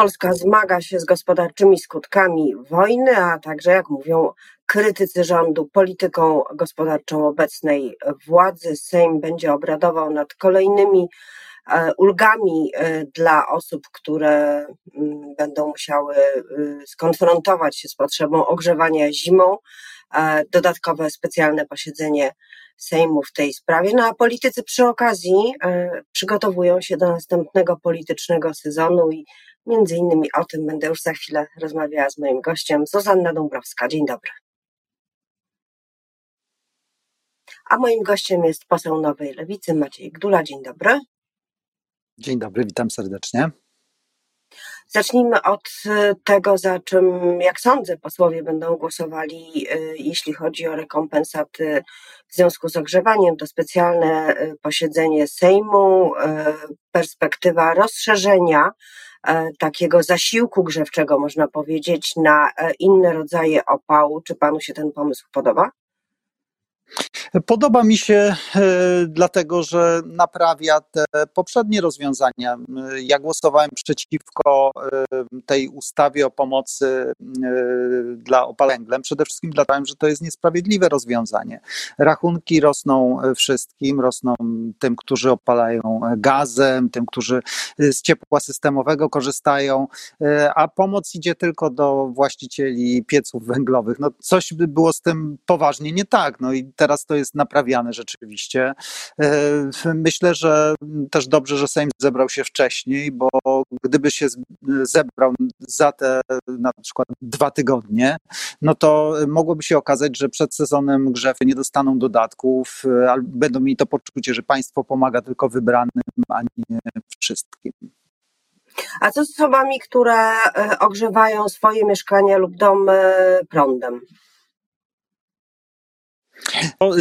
Polska zmaga się z gospodarczymi skutkami wojny, a także, jak mówią krytycy rządu, polityką gospodarczą obecnej władzy. Sejm będzie obradował nad kolejnymi e, ulgami e, dla osób, które mm, będą musiały skonfrontować się z potrzebą ogrzewania zimą. Dodatkowe specjalne posiedzenie Sejmu w tej sprawie. No a politycy przy okazji przygotowują się do następnego politycznego sezonu i Między innymi o tym będę już za chwilę rozmawiała z moim gościem, Zuzanna Dąbrowska. Dzień dobry. A moim gościem jest poseł Nowej Lewicy Maciej Gdula. Dzień dobry. Dzień dobry, witam serdecznie. Zacznijmy od tego, za czym, jak sądzę, posłowie będą głosowali, y, jeśli chodzi o rekompensaty w związku z ogrzewaniem. To specjalne y, posiedzenie Sejmu, perspektywa rozszerzenia E, takiego zasiłku grzewczego, można powiedzieć, na e, inne rodzaje opału. Czy panu się ten pomysł podoba? Podoba mi się e, dlatego, że naprawia te poprzednie rozwiązania. Ja głosowałem przeciwko e, tej ustawie o pomocy e, dla opalęglem, przede wszystkim dlatego, że to jest niesprawiedliwe rozwiązanie. Rachunki rosną wszystkim, rosną tym, którzy opalają gazem, tym, którzy z ciepła systemowego korzystają, a pomoc idzie tylko do właścicieli pieców węglowych. No coś by było z tym poważnie nie tak. No i teraz to jest naprawiane rzeczywiście. E, myślę, że też dobrze, że Sejm zebrał się wcześniej, bo gdyby się zebrał za te na przykład dwa tygodnie, no to mogłoby się okazać, że przed sezonem grzewy nie dostaną dodatków, e, albo będą mieli to poczucie, że państwo pomaga tylko wybranym, a nie wszystkim. A co z osobami, które e, ogrzewają swoje mieszkania lub dom prądem?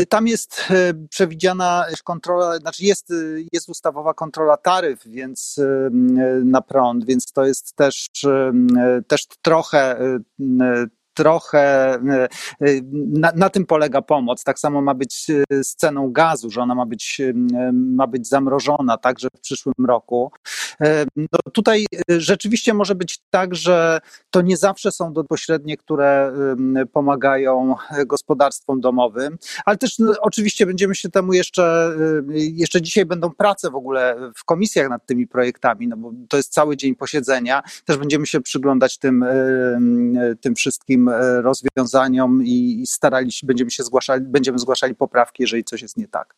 Tam jest e, przewidziana kontrola, znaczy jest, jest ustawowa kontrola taryf, więc e, na prąd, więc to jest też, też trochę trochę e, e, na, na, tym polega pomoc. Tak samo ma być e, z ceną gazu, że ona ma być, ma być zamrożona także w przyszłym roku. No tutaj rzeczywiście może być tak, że to nie zawsze są bezpośrednie, które pomagają gospodarstwom domowym, ale też no, oczywiście będziemy się temu jeszcze, jeszcze dzisiaj będą prace w ogóle w komisjach nad tymi projektami, no bo to jest cały dzień posiedzenia. Też będziemy się przyglądać tym, tym wszystkim E, rozwiązaniom i starali się, będziemy się zgłaszali, będziemy zgłaszali poprawki, jeżeli coś jest nie tak.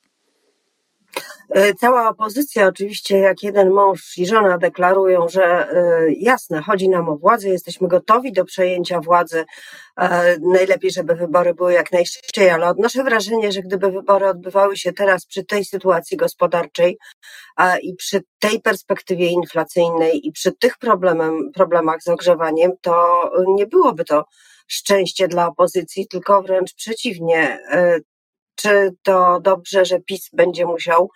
E, cała opozycja, oczywiście, jak jeden mąż i żona deklarują, że e, jasne, chodzi nam o władzę, jesteśmy gotowi do przejęcia władzy. Najlepiej, żeby wybory były jak najszybciej, ale odnoszę wrażenie, że gdyby wybory odbywały się teraz przy tej sytuacji gospodarczej i przy tej perspektywie inflacyjnej i przy tych problemem, problemach z ogrzewaniem, to nie byłoby to szczęście dla opozycji, tylko wręcz przeciwnie. E, czy to dobrze, że PiS będzie musiał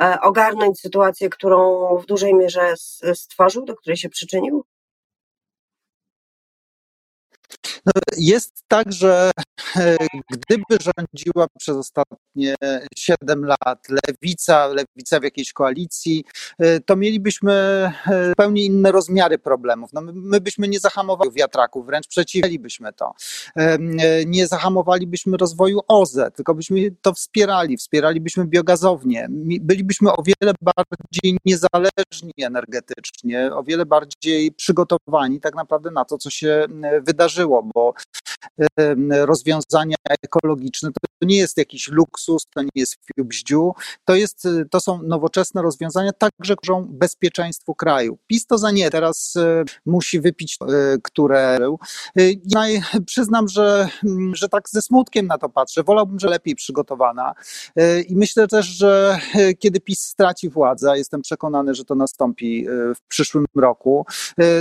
e, ogarnąć sytuację, którą w dużej mierze stworzył, do której się przyczynił? No, jest tak, że e, gdyby rządziła przez ostatnie 7 lat lewica, lewica w jakiejś koalicji, e, to mielibyśmy e, zupełnie inne rozmiary problemów. No, my byśmy nie zahamowali wiatraków, wręcz przeciwlibyśmy to. Nie zahamowalibyśmy rozwoju OZE, tylko byśmy to wspierali, wspieralibyśmy biogazownie. Bylibyśmy o wiele bardziej niezależni energetycznie, o wiele bardziej przygotowani tak naprawdę na to, co się wydarzyło, bo rozwiązania ekologiczne to nie jest jakiś luksus, to nie jest bździu, to, jest, to są nowoczesne rozwiązania, także służą bezpieczeństwu kraju. PiS to za nie, teraz e, musi wypić, e, które. E, ja przyznam, że, mm, że tak ze smutkiem na to patrzę. Wolałbym, że lepiej przygotowana. I myślę też, że kiedy PiS straci władzę, jestem przekonany, że to nastąpi w przyszłym roku,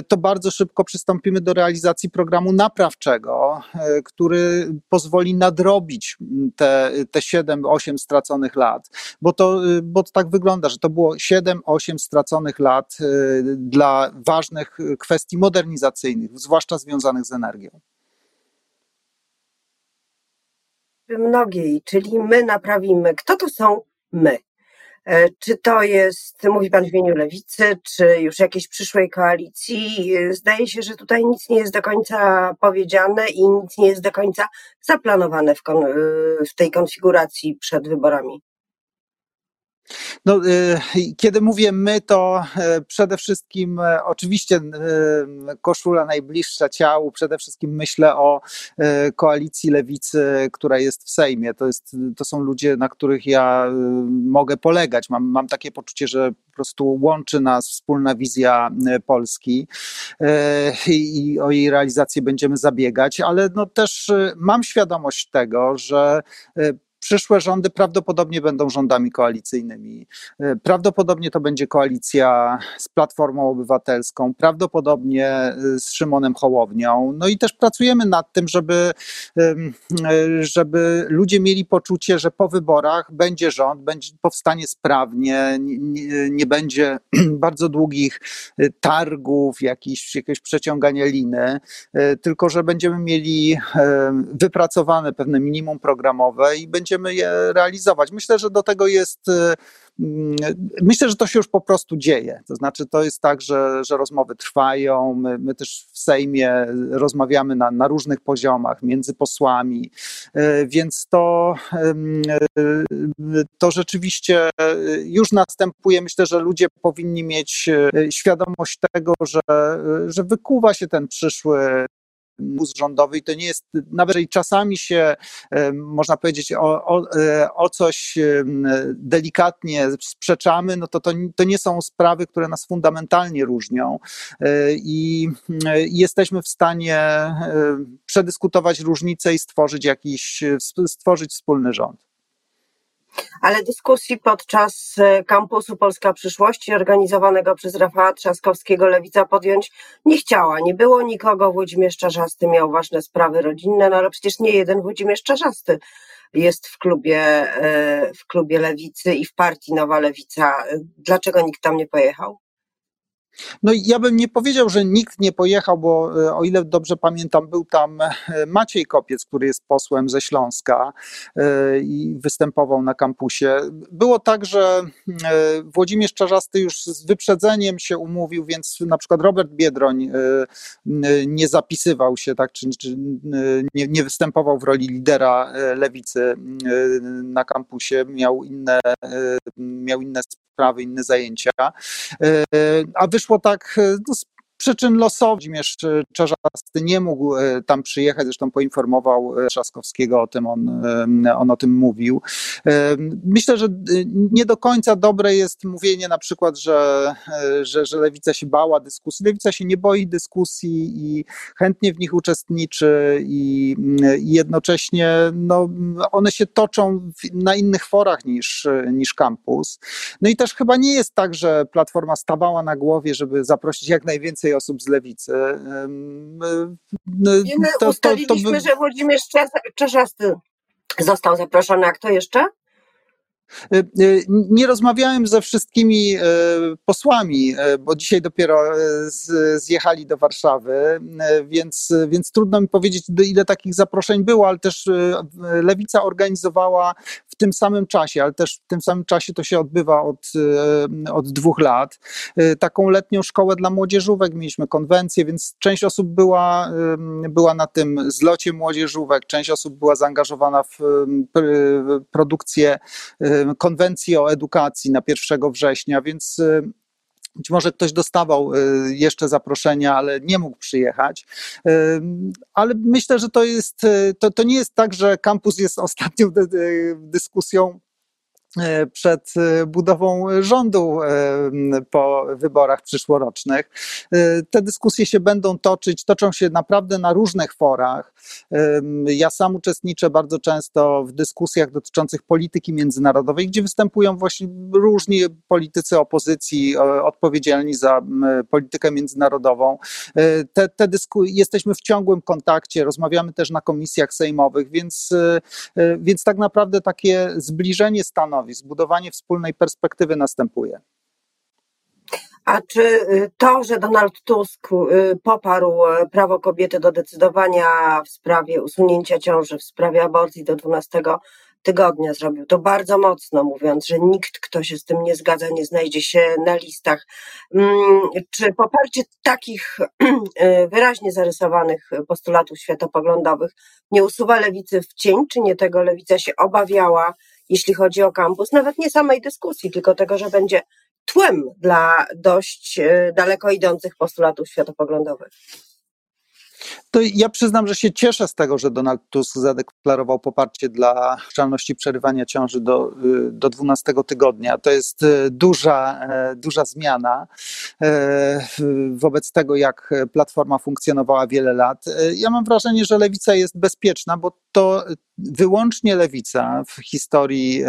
to bardzo szybko przystąpimy do realizacji programu naprawczego E, który pozwoli nadrobić te, te 7-8 straconych lat, bo to, e, bo to tak wygląda, że to było 7-8 straconych lat e, dla ważnych kwestii modernizacyjnych, zwłaszcza związanych z energią. Mnogiej, czyli my naprawimy. Kto to są my? E, czy to jest, mówi Pan w imieniu Lewicy, czy już jakiejś przyszłej koalicji? E, zdaje się, że tutaj nic nie jest do końca powiedziane i nic nie jest do końca zaplanowane w, w tej konfiguracji przed wyborami. No, y, kiedy mówię my, to e, przede wszystkim e, oczywiście koszula najbliższa ciału, przede wszystkim myślę o koalicji lewicy, która jest w Sejmie. To, jest, to są ludzie, na których ja mogę polegać. Mam, mam takie poczucie, że po prostu łączy nas wspólna wizja Polski i o jej realizację będziemy zabiegać, ale no też mam świadomość tego, że przyszłe rządy prawdopodobnie będą rządami koalicyjnymi. E, prawdopodobnie to będzie koalicja z Platformą Obywatelską, prawdopodobnie e, z Szymonem Hołownią. No i też pracujemy nad tym, żeby, e, żeby ludzie mieli poczucie, że po wyborach będzie rząd, będzie powstanie sprawnie, nie, nie będzie bardzo długich targów, jakiś, jakiegoś przeciągania liny, tylko że będziemy mieli wypracowane pewne minimum programowe i będzie będziemy je realizować. Myślę, że do tego jest, y, mm, myślę, że to się już po prostu dzieje. To znaczy, to jest tak, że, że rozmowy trwają. My, my też w Sejmie rozmawiamy na, na różnych poziomach, między posłami, y, więc to, y, to rzeczywiście już następuje. Myślę, że ludzie powinni mieć świadomość tego, że, że wykuwa się ten przyszły mus rządowy i to nie jest, nawet jeżeli czasami się, e, można powiedzieć, o, o, e, o coś e, delikatnie sprzeczamy, no to, to to nie są sprawy, które nas fundamentalnie różnią i jesteśmy w stanie przedyskutować różnice i stworzyć jakiś, stworzyć wspólny rząd ale dyskusji podczas e, kampusu Polska Przyszłości organizowanego przez Rafała Trzaskowskiego Lewica podjąć nie chciała. Nie było nikogo, Włodzimierz Czarzasty miał ważne sprawy rodzinne, no ale przecież nie jeden Włodzimierz Czarzasty jest w klubie, e, w klubie Lewicy i w partii Nowa Lewica. Dlaczego nikt tam nie pojechał? No ja bym nie powiedział, że nikt nie pojechał, bo e, o ile dobrze pamiętam, był tam e, Maciej Kopiec, który jest posłem ze Śląska e, i występował na kampusie. Było tak, że Włodzimierz Czarzasty już z wyprzedzeniem się umówił, więc na przykład Robert Biedroń nie zapisywał się, tak, czy, nie, nie występował w roli lidera lewicy na kampusie, miał inne, miał inne sprawy, inne zajęcia. A wyszło wyszło tak e, no, przyczyn losowych Włodzimierz Czarzasty nie mógł e, tam przyjechać, zresztą poinformował e, Trzaskowskiego o tym, on, e, on o tym mówił. Myślę, że nie do końca dobre jest mówienie na przykład, że, że, że Lewica się bała dyskusji. Lewica się nie boi dyskusji i chętnie w nich uczestniczy i, i jednocześnie no, one się toczą na innych forach niż, niż kampus. No i też chyba nie jest tak, że Platforma stawała na głowie, żeby zaprosić jak najwięcej osób z lewicy. My to, ustaliliśmy, to, to by... że Włodzimierz Czarzasty został zaproszony, a kto jeszcze? E, e, nie rozmawiałem ze wszystkimi e, posłami, bo dzisiaj dopiero zjechali do Warszawy, więc, więc trudno mi powiedzieć, ile takich zaproszeń było, ale też Lewica organizowała w tym samym czasie, ale też w tym samym czasie to się odbywa od, od dwóch lat. Taką letnią szkołę dla młodzieżówek, mieliśmy konwencję, więc część osób była, była na tym zlocie młodzieżówek, część osób była zaangażowana w produkcję konwencji o edukacji na 1 września, więc y, być może ktoś dostawał y, jeszcze zaproszenia, ale nie mógł przyjechać. Y, ale myślę, że to jest, to, to nie jest tak, że kampus jest ostatnią dyskusją przed e, budową rządu e, po wyborach przyszłorocznych. Te dyskusje się będą toczyć, toczą się naprawdę na różnych forach. Ja sam uczestniczę bardzo często w dyskusjach dotyczących polityki międzynarodowej, gdzie występują właśnie różni politycy opozycji odpowiedzialni za politykę międzynarodową. Te, te dysku- jesteśmy w ciągłym kontakcie, rozmawiamy też na komisjach sejmowych, więc, więc tak naprawdę takie zbliżenie stanowisk, stanowisk, budowanie wspólnej perspektywy następuje. A czy y, to, że Donald Tusk y, poparł y, prawo kobiety do decydowania w sprawie usunięcia ciąży, w sprawie aborcji do 12 tygodnia zrobił to bardzo mocno, mówiąc, że nikt, kto się z tym nie zgadza, nie znajdzie się na listach. Mm, czy poparcie takich wyraźnie zarysowanych postulatów światopoglądowych nie usuwa lewicy w cień, czy nie tego lewica się obawiała, jeśli chodzi o kampus, nawet nie samej dyskusji, tylko tego, że będzie tłem dla dość e, daleko idących postulatów światopoglądowych? To ja przyznam, że się cieszę z tego, że Donald Tusk zadeklarował poparcie dla wszczalności przerywania ciąży do, y, do 12 tygodnia. To jest y, duża, e, duża zmiana wobec tego, jak Platforma funkcjonowała wiele lat. Ja mam wrażenie, że lewica jest bezpieczna, bo to wyłącznie lewica w historii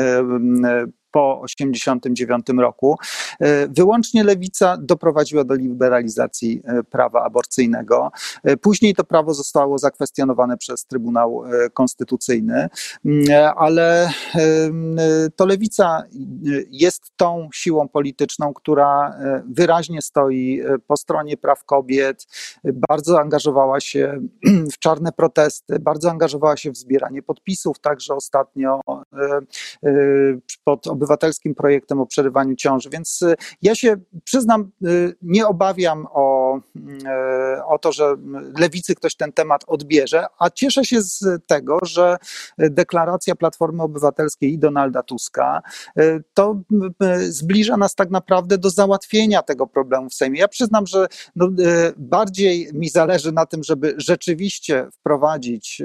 po 1989 roku. E, wyłącznie lewica doprowadziła do liberalizacji e, prawa aborcyjnego. E, później to prawo zostało zakwestionowane przez Trybunał Konstytucyjny, mm, ale to lewica jest tą siłą polityczną, która wyraźnie stoi po stronie praw kobiet, bardzo angażowała się w czarne protesty, bardzo angażowała się w zbieranie podpisów, także ostatnio pod obywatelstwem obywatelskim projektem o przerywaniu ciąży. Więc y, ja się przyznam, y, nie obawiam o, y, o to, że lewicy ktoś ten temat odbierze, a cieszę się z tego, że deklaracja Platformy Obywatelskiej i Donalda Tuska to zbliża nas tak naprawdę do załatwienia tego problemu w Sejmie. Ja przyznam, że no, bardziej mi zależy na tym, żeby rzeczywiście wprowadzić,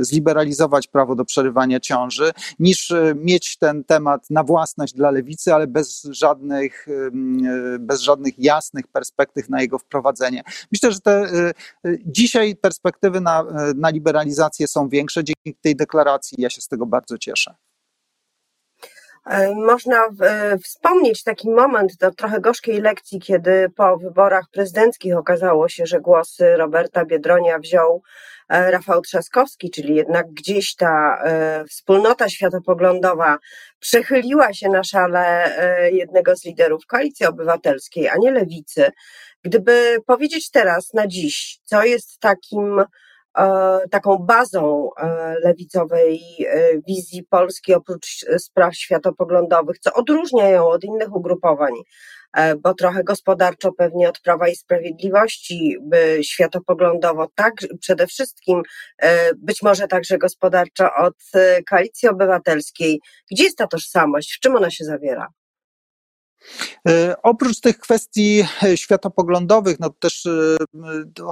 zliberalizować prawo do przerywania ciąży, niż mieć ten temat na własność dla lewicy, ale bez żadnych, bez żadnych jasnych perspektyw na jego wprowadzenie. Myślę, że te y, y, dzisiaj perspektywy na, y, na liberalizację są większe dzięki tej deklaracji. Ja się z tego bardzo cieszę. E, można wspomnieć taki moment do trochę gorzkiej lekcji, kiedy po wyborach prezydenckich okazało się, że głosy Roberta Biedronia wziął E, Rafał Trzaskowski, czyli jednak gdzieś ta e, wspólnota światopoglądowa przechyliła się na szale e, jednego z liderów koalicji obywatelskiej, a nie lewicy. Gdyby powiedzieć teraz, na dziś, co jest takim taką bazą lewicowej wizji Polski oprócz spraw światopoglądowych, co odróżnia ją od innych ugrupowań, E, bo trochę gospodarczo pewnie od Prawa i Sprawiedliwości, by światopoglądowo, tak przede wszystkim, e, być może także gospodarczo od e, Koalicji Obywatelskiej. Gdzie jest ta tożsamość? W czym ona się zawiera? Oprócz tych kwestii światopoglądowych, no też,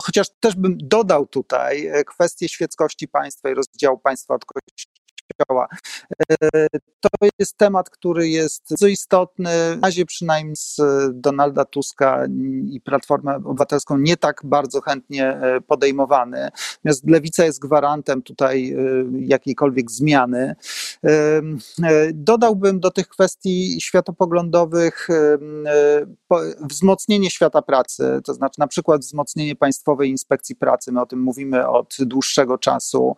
chociaż też bym dodał tutaj kwestię świeckości państwa i rozdziału państwa od kościoła. To jest temat, który jest bardzo istotny, w razie przynajmniej z Donalda Tuska i Platformą Obywatelską nie tak bardzo chętnie e, podejmowany. Natomiast Lewica jest gwarantem tutaj e, jakiejkolwiek zmiany. E, dodałbym do tych kwestii światopoglądowych wzmocnienie świata pracy, to znaczy na przykład wzmocnienie Państwowej Inspekcji Pracy. My o tym mówimy od dłuższego czasu.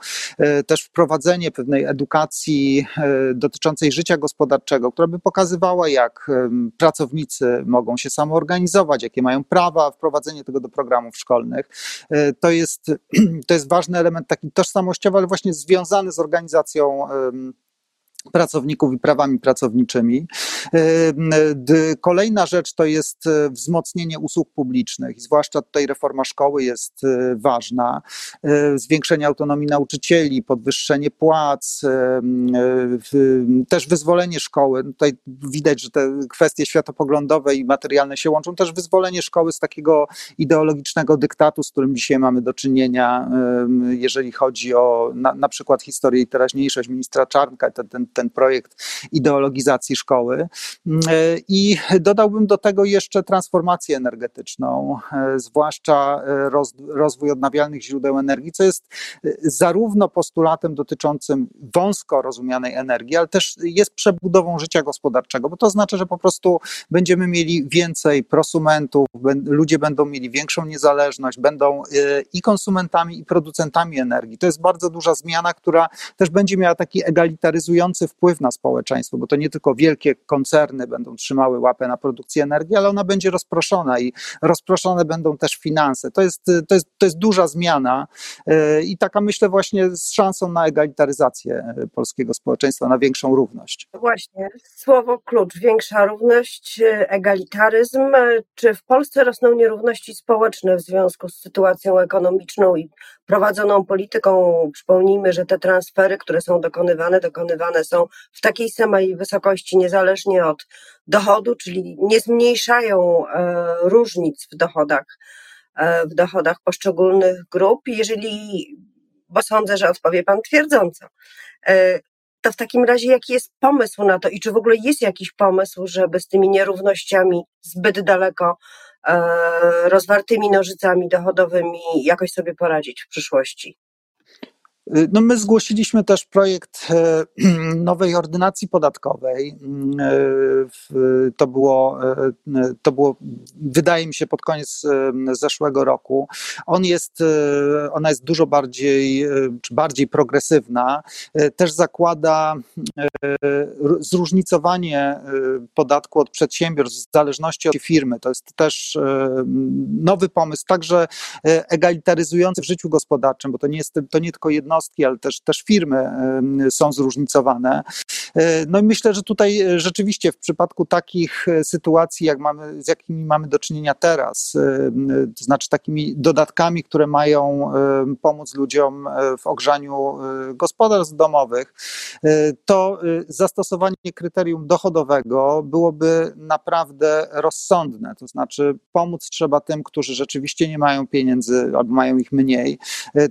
Też wprowadzenie pewnej edukacji dotyczącej życia gospodarczego, która by pokazywała, jak pracownicy mogą się samoorganizować, jakie mają prawa, wprowadzenie tego do programów szkolnych. E, to jest, to jest ważny element taki tożsamościowy, ale właśnie związany z organizacją pracowników i prawami pracowniczymi. Kolejna rzecz to jest e, wzmocnienie usług publicznych zwłaszcza tutaj reforma szkoły jest e, ważna. E, zwiększenie autonomii nauczycieli, podwyższenie płac, też wyzwolenie szkoły. Tutaj widać, że te kwestie światopoglądowe i materialne się łączą. Też wyzwolenie szkoły z takiego ideologicznego dyktatu, z którym dzisiaj mamy do czynienia, jeżeli chodzi o na, na przykład historię i teraźniejszość ministra Czarnka, ten, ten ten projekt ideologizacji szkoły. E, I dodałbym do tego jeszcze transformację energetyczną, e, zwłaszcza e, rozwój odnawialnych źródeł energii, co jest zarówno postulatem dotyczącym wąsko rozumianej energii, ale też jest przebudową życia gospodarczego, bo to znaczy, że po prostu będziemy mieli więcej prosumentów, ludzie będą mieli większą niezależność, będą i konsumentami, i producentami energii. To jest bardzo duża zmiana, która też będzie miała taki egalitaryzujący wpływ na społeczeństwo, bo to nie tylko wielkie koncerny będą trzymały łapę na produkcji energii, ale ona będzie rozproszona i rozproszone będą też finanse. To jest, to jest, to jest duża zmiana i taka myślę właśnie z szansą na egalitaryzację polskiego społeczeństwa, na większą równość. Właśnie, słowo klucz, większa równość, egalitaryzm. Czy w Polsce rosną nierówności społeczne w związku z sytuacją ekonomiczną i prowadzoną polityką? Przypomnijmy, że te transfery, które są dokonywane, dokonywane są w takiej samej wysokości, niezależnie od dochodu, czyli nie zmniejszają e, różnic w dochodach, e, w dochodach poszczególnych grup. Jeżeli, bo sądzę, że odpowie Pan twierdząco, e, to w takim razie jaki jest pomysł na to i czy w ogóle jest jakiś pomysł, żeby z tymi nierównościami zbyt daleko rozwartymi nożycami dochodowymi jakoś sobie poradzić w przyszłości? Y, no my zgłosiliśmy też projekt e, nowej ordynacji podatkowej. Y, to było, e, to było, wydaje mi się, pod koniec e, zeszłego roku. On jest, ona jest dużo bardziej, bardziej progresywna. Też zakłada zróżnicowanie podatku od przedsiębiorstw w zależności od firmy. To jest też nowy pomysł, także egalitaryzujący w życiu gospodarczym, bo to nie jest to nie tylko jedno jednostki, ale też, też firmy są zróżnicowane. E, no i myślę, że tutaj e, rzeczywiście w przypadku takich e, sytuacji, jak mamy, z jakimi mamy do czynienia teraz, to znaczy takimi dodatkami, które mają pomóc ludziom w ogrzaniu gospodarstw domowych, to zastosowanie kryterium dochodowego byłoby naprawdę rozsądne. To znaczy pomóc trzeba tym, którzy rzeczywiście nie mają pieniędzy albo mają ich mniej,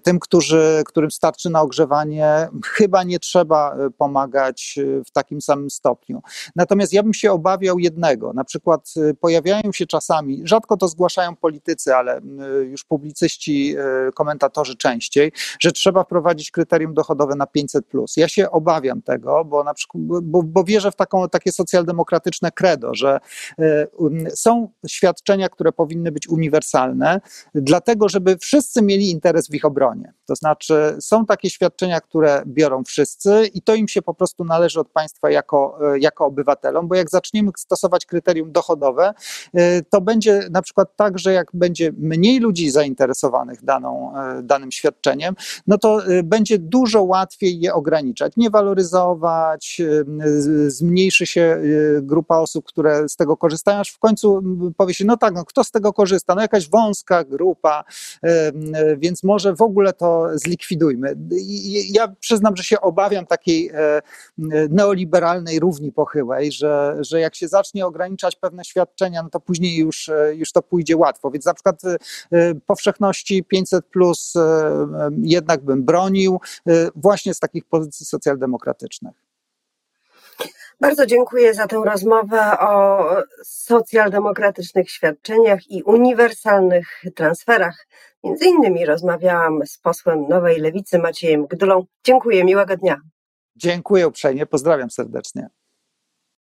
tym, którzy, którym starczy starczy na ogrzewanie, chyba nie trzeba e, pomagać e, w takim samym stopniu. Natomiast ja bym się obawiał jednego, na przykład e, pojawiają się czasami, rzadko to zgłaszają politycy, ale już publicyści, komentatorzy częściej, że trzeba wprowadzić kryterium dochodowe na 500. Ja się obawiam tego, bo, na przykład, bo, bo wierzę w taką, takie socjaldemokratyczne credo, że są świadczenia, które powinny być uniwersalne, dlatego żeby wszyscy mieli interes w ich obronie. To znaczy, są takie świadczenia, które biorą wszyscy i to im się po prostu należy od państwa jako, e, jako obywatelom, bo jak zaczniemy stosować kryterium dochodowe, e, to będzie na przykład tak, że jak będzie mniej ludzi zainteresowanych daną, e, danym świadczeniem, no to będzie dużo łatwiej je ograniczać, nie waloryzować, zmniejszy się grupa osób, które z tego korzystają, aż w końcu powie się, no tak, no kto z tego korzysta? No jakaś wąska grupa, więc może w ogóle to zlikwidujmy ja przyznam, że się obawiam takiej e, neoliberalnej równi pochyłej, że, że jak się zacznie ograniczać pewne świadczenia, no to później już, e, już to pójdzie łatwo. Więc na przykład e, powszechności 500 plus jednak bym bronił właśnie z takich pozycji socjaldemokratycznych. Bardzo dziękuję za tę rozmowę o socjaldemokratycznych świadczeniach i uniwersalnych transferach. Między innymi rozmawiałam z posłem Nowej Lewicy Maciejem Gdulą. Dziękuję, miłego dnia. Dziękuję uprzejmie, pozdrawiam serdecznie.